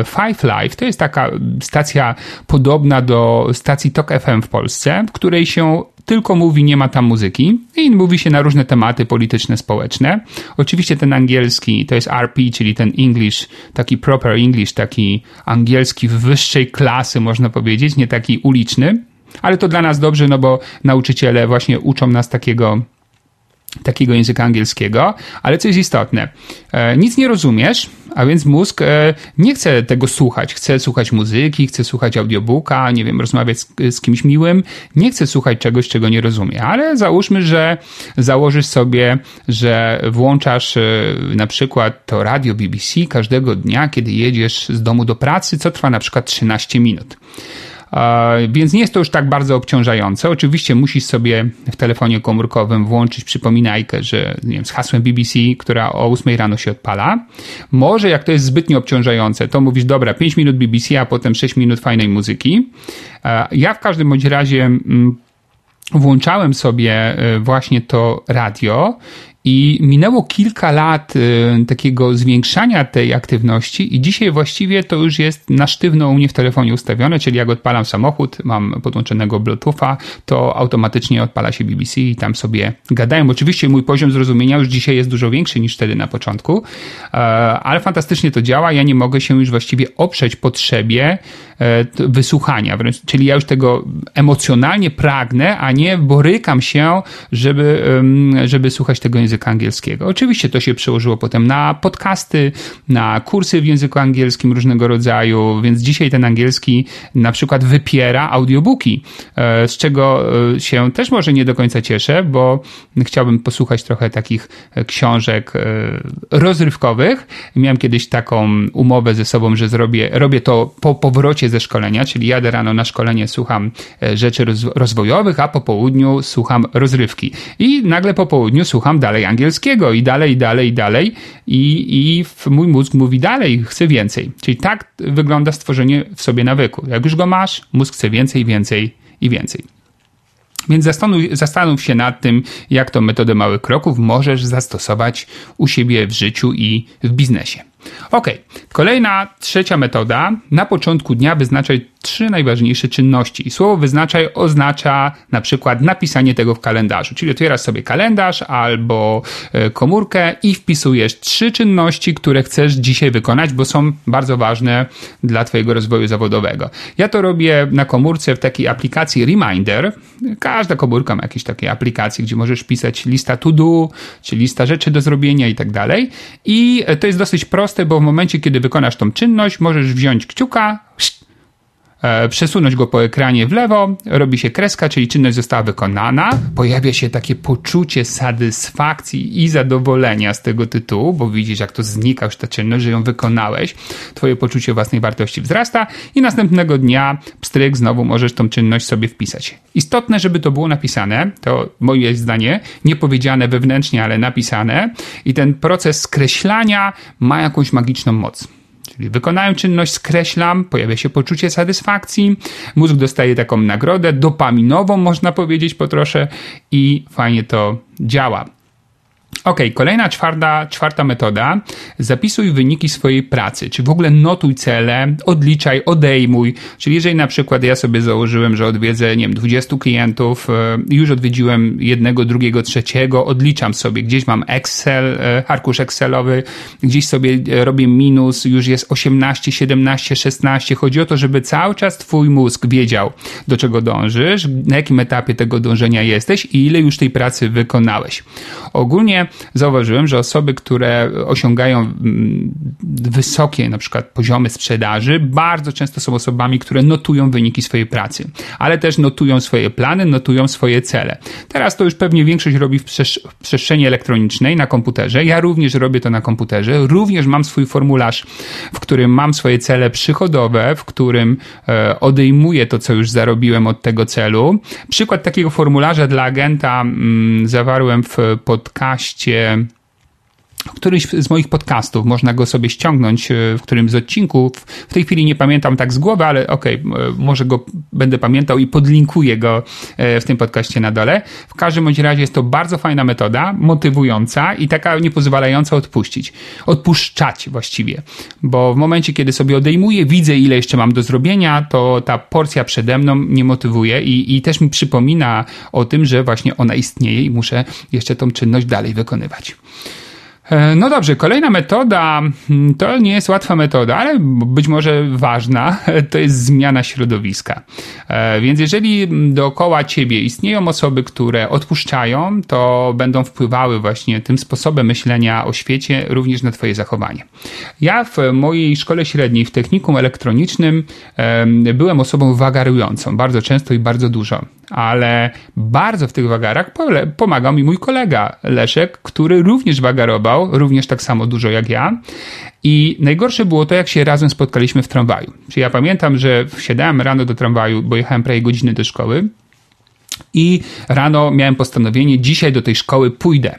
Five Live to jest taka stacja podobna do stacji Tok FM w Polsce, w której się tylko mówi, nie ma tam muzyki i mówi się na różne tematy polityczne, społeczne. Oczywiście ten angielski to jest RP, czyli ten English, taki proper English, taki angielski wyższej klasy, można powiedzieć, nie taki uliczny. Ale to dla nas dobrze, no bo nauczyciele właśnie uczą nas takiego takiego języka angielskiego, ale co jest istotne, e, nic nie rozumiesz, a więc mózg e, nie chce tego słuchać. Chce słuchać muzyki, chce słuchać audiobooka, nie wiem, rozmawiać z, z kimś miłym, nie chce słuchać czegoś, czego nie rozumie. Ale załóżmy, że założysz sobie, że włączasz e, na przykład to radio BBC każdego dnia, kiedy jedziesz z domu do pracy, co trwa na przykład 13 minut. Więc nie jest to już tak bardzo obciążające. Oczywiście musisz sobie w telefonie komórkowym włączyć przypominajkę, że nie wiem, z hasłem BBC, która o 8 rano się odpala. Może jak to jest zbytnio obciążające, to mówisz, dobra, 5 minut BBC, a potem 6 minut fajnej muzyki. Ja w każdym bądź razie mm, włączałem sobie y, właśnie to radio i minęło kilka lat y, takiego zwiększania tej aktywności, i dzisiaj właściwie to już jest na sztywno u mnie w telefonie ustawione, czyli jak odpalam samochód, mam podłączonego Bluetootha, to automatycznie odpala się BBC i tam sobie gadają. Oczywiście mój poziom zrozumienia już dzisiaj jest dużo większy niż wtedy na początku, e, ale fantastycznie to działa. Ja nie mogę się już właściwie oprzeć potrzebie e, wysłuchania, wręcz, czyli ja już tego emocjonalnie pragnę, a nie borykam się, żeby, żeby słuchać tego języka języka angielskiego. Oczywiście to się przełożyło potem na podcasty, na kursy w języku angielskim różnego rodzaju, więc dzisiaj ten angielski na przykład wypiera audiobooki, e, z czego e, się też może nie do końca cieszę, bo chciałbym posłuchać trochę takich e, książek rozrywkowych. Miałem kiedyś taką umowę ze sobą, że zrobię, robię to po powrocie ze szkolenia, czyli jadę rano na szkolenie, słucham rzeczy rozwojowych, a po południu słucham rozrywki. I nagle po południu słucham dalej angielskiego i dalej, i dalej, i dalej. I, i mój mózg mówi dalej, chce więcej. Czyli tak wygląda stworzenie w sobie nawyku. Jak już go masz, mózg chce więcej, więcej i więcej. Więc zastanów, zastanów się nad tym, jak tą metodę małych kroków możesz zastosować u siebie w życiu i w biznesie. Ok, kolejna, trzecia metoda. Na początku dnia wyznaczaj trzy najważniejsze czynności. I słowo wyznaczaj oznacza na przykład napisanie tego w kalendarzu. Czyli otwierasz sobie kalendarz albo e, komórkę i wpisujesz trzy czynności, które chcesz dzisiaj wykonać, bo są bardzo ważne dla Twojego rozwoju zawodowego. Ja to robię na komórce w takiej aplikacji Reminder. Każda komórka ma jakieś takie aplikacje, gdzie możesz pisać lista to do, czy lista rzeczy do zrobienia i tak dalej. I to jest dosyć proste, bo w momencie, kiedy wykonasz tą czynność, możesz wziąć kciuka, przesunąć go po ekranie w lewo, robi się kreska, czyli czynność została wykonana. Pojawia się takie poczucie satysfakcji i zadowolenia z tego tytułu, bo widzisz, jak to znika już ta czynność, że ją wykonałeś. Twoje poczucie własnej wartości wzrasta i następnego dnia, pstryk, znowu możesz tą czynność sobie wpisać. Istotne, żeby to było napisane, to moje zdanie, nie powiedziane wewnętrznie, ale napisane i ten proces skreślania ma jakąś magiczną moc. Czyli wykonałem czynność, skreślam, pojawia się poczucie satysfakcji, mózg dostaje taką nagrodę dopaminową, można powiedzieć po trosze, i fajnie to działa. Ok, kolejna czwarta, czwarta metoda. Zapisuj wyniki swojej pracy, czy w ogóle notuj cele, odliczaj, odejmuj. Czyli jeżeli na przykład ja sobie założyłem, że odwiedzę, nie wiem, 20 klientów, e, już odwiedziłem jednego, drugiego, trzeciego, odliczam sobie, gdzieś mam Excel, e, arkusz Excelowy, gdzieś sobie e, robię minus, już jest 18, 17, 16. Chodzi o to, żeby cały czas twój mózg wiedział, do czego dążysz, na jakim etapie tego dążenia jesteś i ile już tej pracy wykonałeś. Ogólnie zauważyłem, że osoby, które osiągają mm, wysokie na przykład poziomy sprzedaży, bardzo często są osobami, które notują wyniki swojej pracy, ale też notują swoje plany, notują swoje cele. Teraz to już pewnie większość robi w, w przestrzeni elektronicznej na komputerze. Ja również robię to na komputerze. Również mam swój formularz, w którym mam swoje cele przychodowe, w którym e, odejmuję to, co już zarobiłem od tego celu. Przykład takiego formularza dla agenta mm, zawarłem w podcaście gdzie któryś z moich podcastów, można go sobie ściągnąć e, w którymś z odcinków. W tej chwili nie pamiętam tak z głowy, ale okej, okay, może go będę pamiętał i podlinkuję go e, w tym podcaście na dole. W każdym bądź razie jest to bardzo fajna metoda, motywująca i taka nie pozwalająca odpuścić. Odpuszczać właściwie. Bo w momencie, kiedy sobie odejmuję, widzę ile jeszcze mam do zrobienia, to ta porcja przede mną mnie motywuje i, i też mi przypomina o tym, że właśnie ona istnieje i muszę jeszcze tą czynność dalej wykonywać. E, no dobrze, kolejna metoda hmm, to nie jest łatwa metoda, ale być może ważna, to jest zmiana środowiska. E, więc jeżeli dookoła ciebie istnieją osoby, które odpuszczają, to będą wpływały właśnie tym sposobem myślenia o świecie również na twoje zachowanie. Ja w mojej szkole średniej w technikum elektronicznym byłem osobą wagarującą, bardzo często i bardzo dużo, ale bardzo w tych wagarach pomagał mi mój kolega Leszek, który również wagarował również tak samo dużo jak ja. I najgorsze było to, jak się razem spotkaliśmy w tramwaju. Czyli ja pamiętam, że wsiadałem rano do tramwaju, bo jechałem prawie godziny do szkoły i rano miałem postanowienie, dzisiaj do tej szkoły pójdę.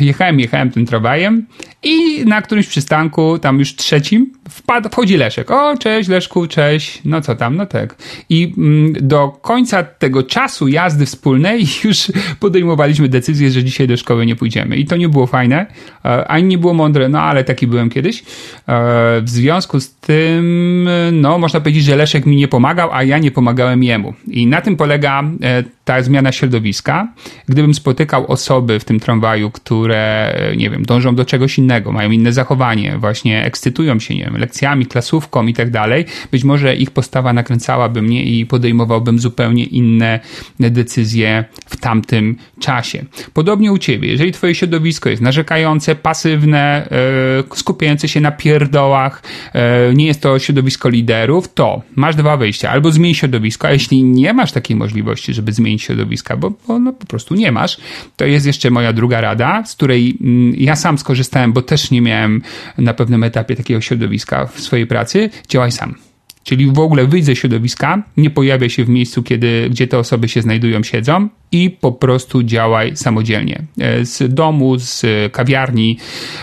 Jechałem, jechałem tym tramwajem i na którymś przystanku, tam już trzecim, wpadł, wchodzi Leszek. O, cześć Leszku, cześć. No co tam, no tak. I mm, do końca tego czasu jazdy wspólnej już podejmowaliśmy decyzję, że dzisiaj do szkoły nie pójdziemy. I to nie było fajne, e, ani nie było mądre, no ale taki byłem kiedyś. E, w związku z tym, no można powiedzieć, że Leszek mi nie pomagał, a ja nie pomagałem jemu. I na tym polega e, ta zmiana środowiska. Gdybym spotykał osoby w tym tramwaju, które, nie wiem, dążą do czegoś innego, mają inne zachowanie, właśnie ekscytują się, nie wiem, lekcjami, klasówką i tak dalej, być może ich postawa nakręcałaby mnie i podejmowałbym zupełnie inne decyzje w tamtym czasie. Podobnie u ciebie, jeżeli twoje środowisko jest narzekające, pasywne, e, skupiające się na pierdołach, e, nie jest to środowisko liderów, to masz dwa wyjścia. Albo zmień środowisko, a jeśli nie masz takiej możliwości, żeby zmienić środowiska, bo, bo no, po prostu nie masz, to jest jeszcze moja druga rada, z której mm, ja sam skorzystałem, bo też nie miałem na pewnym etapie takiego środowiska w swojej pracy, działaj sam. Czyli w ogóle wyjdź ze środowiska, nie pojawia się w miejscu, kiedy, gdzie te osoby się znajdują, siedzą i po prostu działaj samodzielnie. E, z domu, z kawiarni,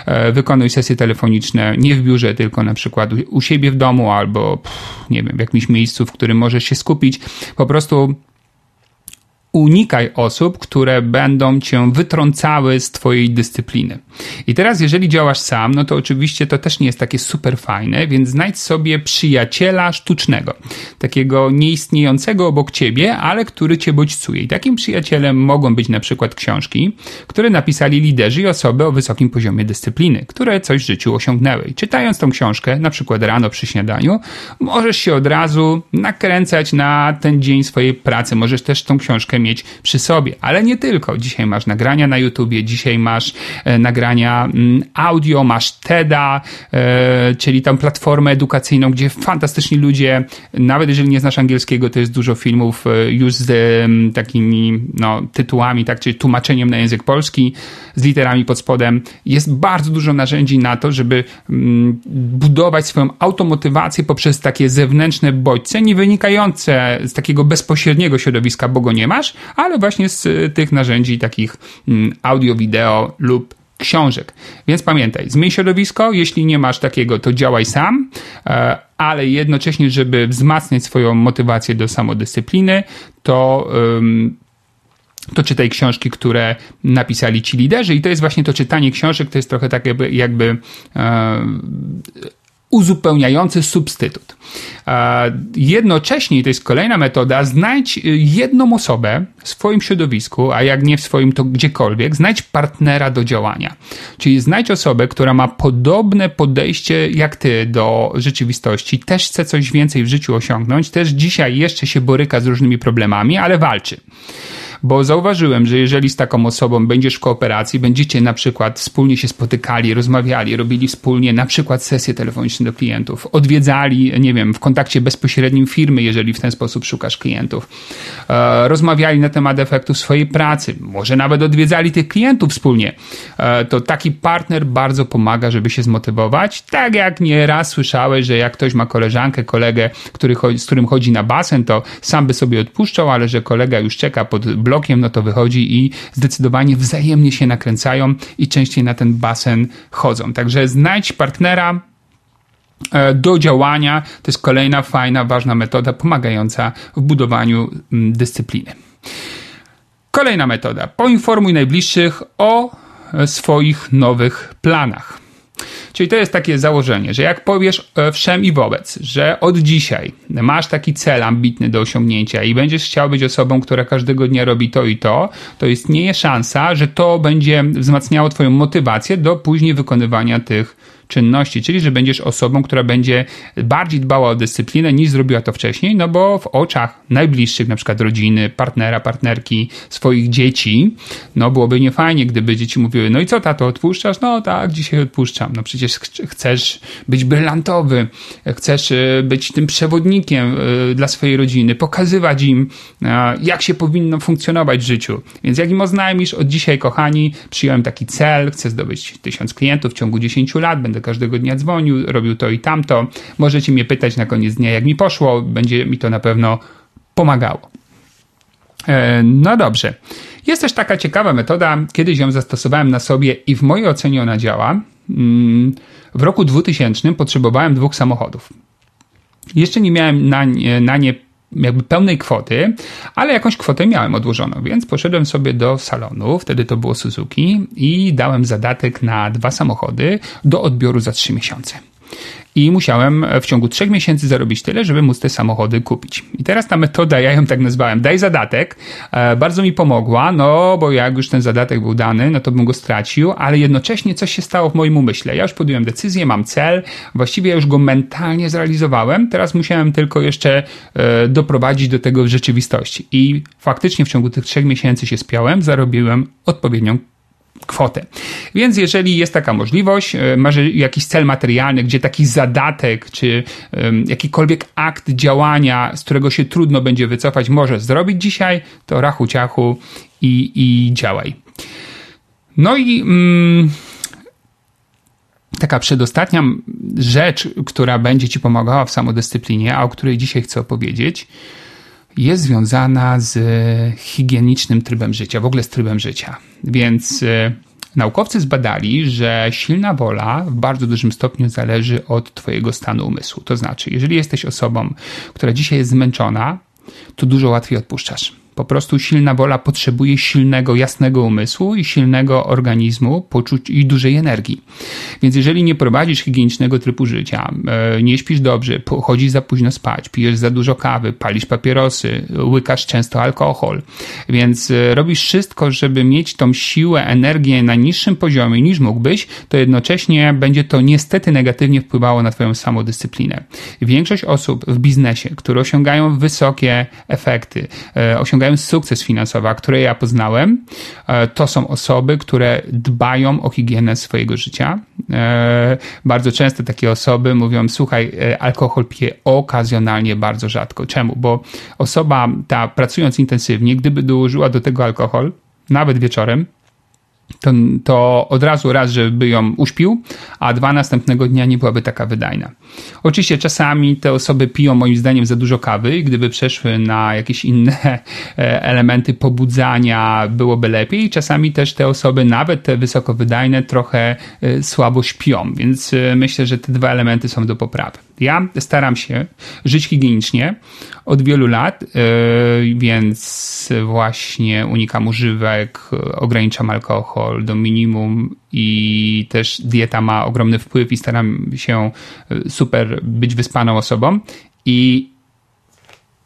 e, wykonuj sesje telefoniczne, nie w biurze, tylko na przykład u siebie w domu albo, nie wiem, w jakimś miejscu, w którym możesz się skupić. Po prostu unikaj osób, które będą cię wytrącały z twojej dyscypliny. I teraz, jeżeli działasz sam, no to oczywiście to też nie jest takie super fajne, więc znajdź sobie przyjaciela sztucznego, takiego nieistniejącego obok ciebie, ale który cię bodźcuje. I takim przyjacielem mogą być na przykład książki, które napisali liderzy i osoby o wysokim poziomie dyscypliny, które coś w życiu osiągnęły. I czytając tą książkę, na przykład rano przy śniadaniu, możesz się od razu nakręcać na ten dzień swojej pracy. Możesz też tą książkę mieć przy sobie, ale nie tylko. Dzisiaj masz nagrania na YouTubie, dzisiaj masz e, nagrania mm, audio, masz TEDa, e, czyli tam platformę edukacyjną, gdzie fantastyczni ludzie, nawet jeżeli nie znasz angielskiego, to jest dużo filmów e, już z takimi no, tytułami, tak, czyli tłumaczeniem na język polski, z literami pod spodem. Jest bardzo dużo narzędzi na to, żeby mm, budować swoją automotywację poprzez takie zewnętrzne bodźce, nie wynikające z takiego bezpośredniego środowiska, bo go nie masz, ale właśnie z y, tych narzędzi takich mm, audio, wideo lub książek. Więc pamiętaj, zmień środowisko, jeśli nie masz takiego, to działaj sam, e, ale jednocześnie, żeby wzmacniać swoją motywację do samodyscypliny, to to czytaj książki, które napisali ci liderzy i to jest właśnie to czytanie książek, to jest trochę tak jakby, jakby e, uzupełniający substytut. Jednocześnie, to jest kolejna metoda, znajdź jedną osobę w swoim środowisku, a jak nie w swoim, to gdziekolwiek, znajdź partnera do działania. Czyli znajdź osobę, która ma podobne podejście jak ty do rzeczywistości, też chce coś więcej w życiu osiągnąć, też dzisiaj jeszcze się boryka z różnymi problemami, ale walczy bo zauważyłem, że jeżeli z taką osobą będziesz w kooperacji, będziecie na przykład wspólnie się spotykali, rozmawiali, robili wspólnie na przykład sesje telefoniczne do klientów, odwiedzali, nie wiem, w kontakcie bezpośrednim firmy, jeżeli w ten sposób szukasz klientów, e, rozmawiali na temat efektów swojej pracy, może nawet odwiedzali tych klientów wspólnie, e, to taki partner bardzo pomaga, żeby się zmotywować. Tak jak nieraz słyszałeś, że jak ktoś ma koleżankę, kolegę, który, z którym chodzi na basen, to sam by sobie odpuszczał, ale że kolega już czeka pod blokiem, blokiem, no to wychodzi i zdecydowanie wzajemnie się nakręcają i częściej na ten basen chodzą. Także znajdź partnera, e, do działania. To jest kolejna fajna, ważna metoda pomagająca w budowaniu mm, dyscypliny. Kolejna metoda. Poinformuj najbliższych o e, swoich nowych planach. Czyli to jest takie założenie, że jak powiesz e, wszem i wobec, że od dzisiaj masz taki cel ambitny do osiągnięcia i będziesz chciał być osobą, która każdego dnia robi to i to, to istnieje szansa, że to będzie wzmacniało Twoją motywację do później wykonywania tych czynności, czyli że będziesz osobą, która będzie bardziej dbała o dyscyplinę niż zrobiła to wcześniej, no bo w oczach najbliższych, na przykład rodziny, partnera, partnerki, swoich dzieci, no byłoby niefajnie, gdyby dzieci mówiły, no i co tato, odpuszczasz? No tak, dzisiaj odpuszczam. No przecież chcesz być brylantowy, chcesz e, być tym przewodnikiem e, dla swojej rodziny, pokazywać im, e, jak się powinno funkcjonować w życiu. Więc jak im oznajmisz, od dzisiaj, kochani, przyjąłem taki cel, chcę zdobyć tysiąc klientów w ciągu 10 lat, będę każdego dnia dzwonił, robił to i tamto. Możecie mnie pytać na koniec dnia, jak mi poszło, będzie mi to na pewno pomagało. E, no dobrze. Jest też taka ciekawa metoda, kiedyś ją zastosowałem na sobie i w mojej ocenie ona działa. Mm, w roku 2000 potrzebowałem dwóch samochodów. Jeszcze nie miałem na nie, na nie jakby pełnej kwoty, ale jakąś kwotę miałem odłożoną, więc poszedłem sobie do salonu, wtedy to było Suzuki i dałem zadatek na dwa samochody do odbioru za trzy miesiące i musiałem w ciągu trzech miesięcy zarobić tyle, żeby móc te samochody kupić. I teraz ta metoda, ja ją tak nazwałem, daj zadatek, e, bardzo mi pomogła, no bo jak już ten zadatek był dany, no to bym go stracił, ale jednocześnie coś się stało w moim umyśle. Ja już podjąłem decyzję, mam cel, właściwie ja już go mentalnie zrealizowałem, teraz musiałem tylko jeszcze e, doprowadzić do tego w rzeczywistości. I faktycznie w ciągu tych trzech miesięcy się spiałem, zarobiłem odpowiednią kwotę. Więc jeżeli jest taka możliwość, e, masz jakiś cel materialny, gdzie taki zadatek, czy jakikolwiek akt działania, z którego się trudno będzie wycofać, możesz zrobić dzisiaj, to rachu ciachu i, i działaj. No i mm, taka przedostatnia rzecz, która będzie Ci pomagała w samodyscyplinie, a o której dzisiaj chcę opowiedzieć, jest związana z higienicznym trybem życia, w ogóle z trybem życia. Więc e, naukowcy zbadali, że silna wola w bardzo dużym stopniu zależy od Twojego stanu umysłu. To znaczy, jeżeli jesteś osobą, która dzisiaj jest zmęczona, to dużo łatwiej odpuszczasz. Po prostu silna wola potrzebuje silnego, jasnego umysłu i silnego organizmu, poczuć i dużej energii. Więc jeżeli nie prowadzisz higienicznego trybu życia, e, nie śpisz dobrze, chodzisz za późno spać, pijesz za dużo kawy, palisz papierosy, łykasz często alkohol, więc e, robisz wszystko, żeby mieć tą siłę, energię na niższym poziomie niż mógłbyś, to jednocześnie będzie to niestety negatywnie wpływało na Twoją samodyscyplinę. Większość osób w biznesie, które osiągają wysokie efekty, e, osiągają osiągają sukces finansowy, a które ja poznałem, e, to są osoby, które dbają o higienę swojego życia. E, bardzo często takie osoby mówią: Słuchaj, e, alkohol piję okazjonalnie, bardzo rzadko. Czemu? Bo osoba ta pracując intensywnie, gdyby dołożyła do tego alkohol, nawet wieczorem, to, to od razu raz, żeby ją uśpił, a dwa następnego dnia nie byłaby taka wydajna. Oczywiście czasami te osoby piją moim zdaniem za dużo kawy i gdyby przeszły na jakieś inne e, elementy pobudzania byłoby lepiej. Czasami też te osoby, nawet te wysoko wydajne, trochę e, słabo śpią, więc e, myślę, że te dwa elementy są do poprawy. Ja staram się żyć higienicznie od wielu lat, więc właśnie unikam używek, ograniczam alkohol do minimum i też dieta ma ogromny wpływ i staram się super być wyspaną osobą. I,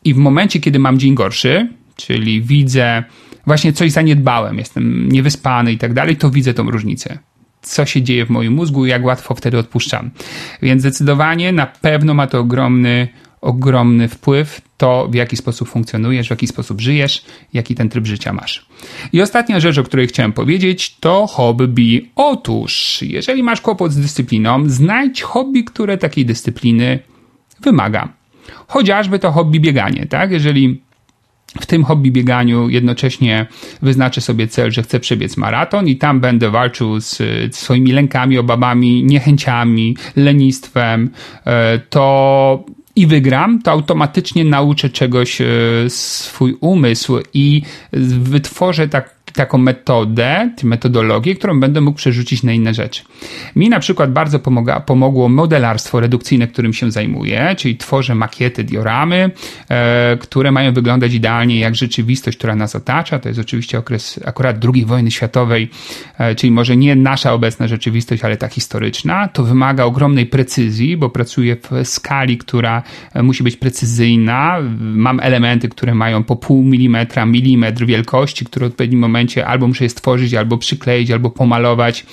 i w momencie, kiedy mam dzień gorszy, czyli widzę właśnie coś zaniedbałem, jestem niewyspany i tak dalej, to widzę tą różnicę. Co się dzieje w moim mózgu i jak łatwo wtedy odpuszczam. Więc zdecydowanie na pewno ma to ogromny, ogromny wpływ to, w jaki sposób funkcjonujesz, w jaki sposób żyjesz, jaki ten tryb życia masz. I ostatnia rzecz, o której chciałem powiedzieć, to hobby. Otóż, jeżeli masz kłopot z dyscypliną, znajdź hobby, które takiej dyscypliny wymaga. Chociażby to hobby bieganie, tak? Jeżeli w tym hobby bieganiu jednocześnie wyznaczę sobie cel, że chcę przebiec maraton i tam będę walczył z swoimi lękami, obawami, niechęciami, lenistwem, e, to i wygram, to automatycznie nauczę czegoś e, swój umysł i wytworzę tak taką metodę, metodologię, którą będę mógł przerzucić na inne rzeczy. Mi na przykład bardzo pomogło modelarstwo redukcyjne, którym się zajmuję, czyli tworzę makiety, dioramy, e, które mają wyglądać idealnie jak rzeczywistość, która nas otacza. To jest oczywiście okres akurat II wojny światowej, e, czyli może nie nasza obecna rzeczywistość, ale ta historyczna. To wymaga ogromnej precyzji, bo pracuję w skali, która e, musi być precyzyjna. Mam elementy, które mają po pół milimetra, milimetr wielkości, które w odpowiednim momencie momencie albo muszę je stworzyć, albo przykleić, albo pomalować.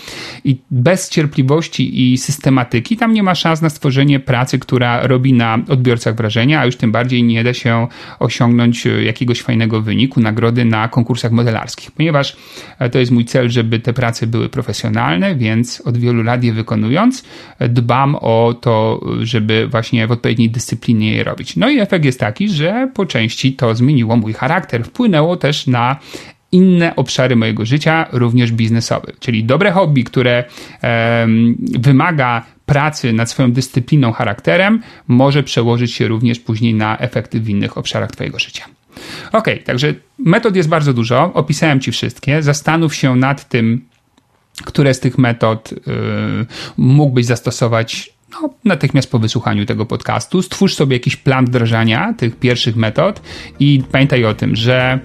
I bez cierpliwości i systematyki tam nie ma szans na stworzenie pracy, która robi na odbiorcach wrażenia, a już tym bardziej nie da się osiągnąć e, jakiegoś fajnego wyniku, nagrody na konkursach modelarskich, ponieważ e, to jest mój cel, żeby te prace były profesjonalne, więc od wielu lat je wykonując, e, dbam o to, żeby właśnie w odpowiedniej dyscyplinie je robić. No i efekt jest taki, że po części to zmieniło mój charakter, wpłynęło też na inne obszary mojego życia, również biznesowe. Czyli dobre hobby, które wymaga pracy nad swoją dyscypliną, charakterem, może przełożyć się również później na efekty w innych obszarach Twojego życia. Ok, także metod jest bardzo dużo, opisałem Ci wszystkie. Zastanów się nad tym, które z tych metod y, mógłbyś zastosować no, natychmiast po wysłuchaniu tego podcastu. Stwórz sobie jakiś plan wdrażania tych pierwszych metod i pamiętaj o tym, że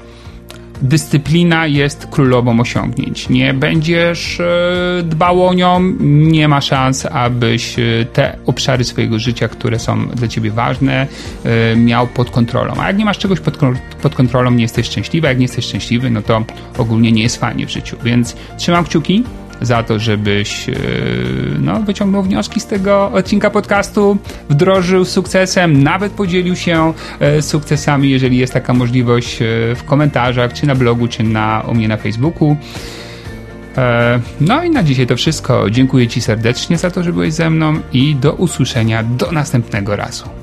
dyscyplina jest królową osiągnięć. Nie będziesz e, dbał o nią, nie ma szans, abyś e, te obszary swojego życia, które są dla ciebie ważne, e, miał pod kontrolą. A jak nie masz czegoś pod, pod kontrolą, nie jesteś szczęśliwy. Jak nie jesteś szczęśliwy, no to ogólnie nie jest fajnie w życiu. Więc trzymam kciuki za to, żebyś e, no, wyciągnął wnioski z tego odcinka podcastu, wdrożył sukcesem, nawet podzielił się e, sukcesami, jeżeli jest taka możliwość e, w komentarzach, czy na blogu, czy na, u mnie na Facebooku. No i na dzisiaj to wszystko. Dziękuję Ci serdecznie za to, że byłeś ze mną i do usłyszenia do następnego razu.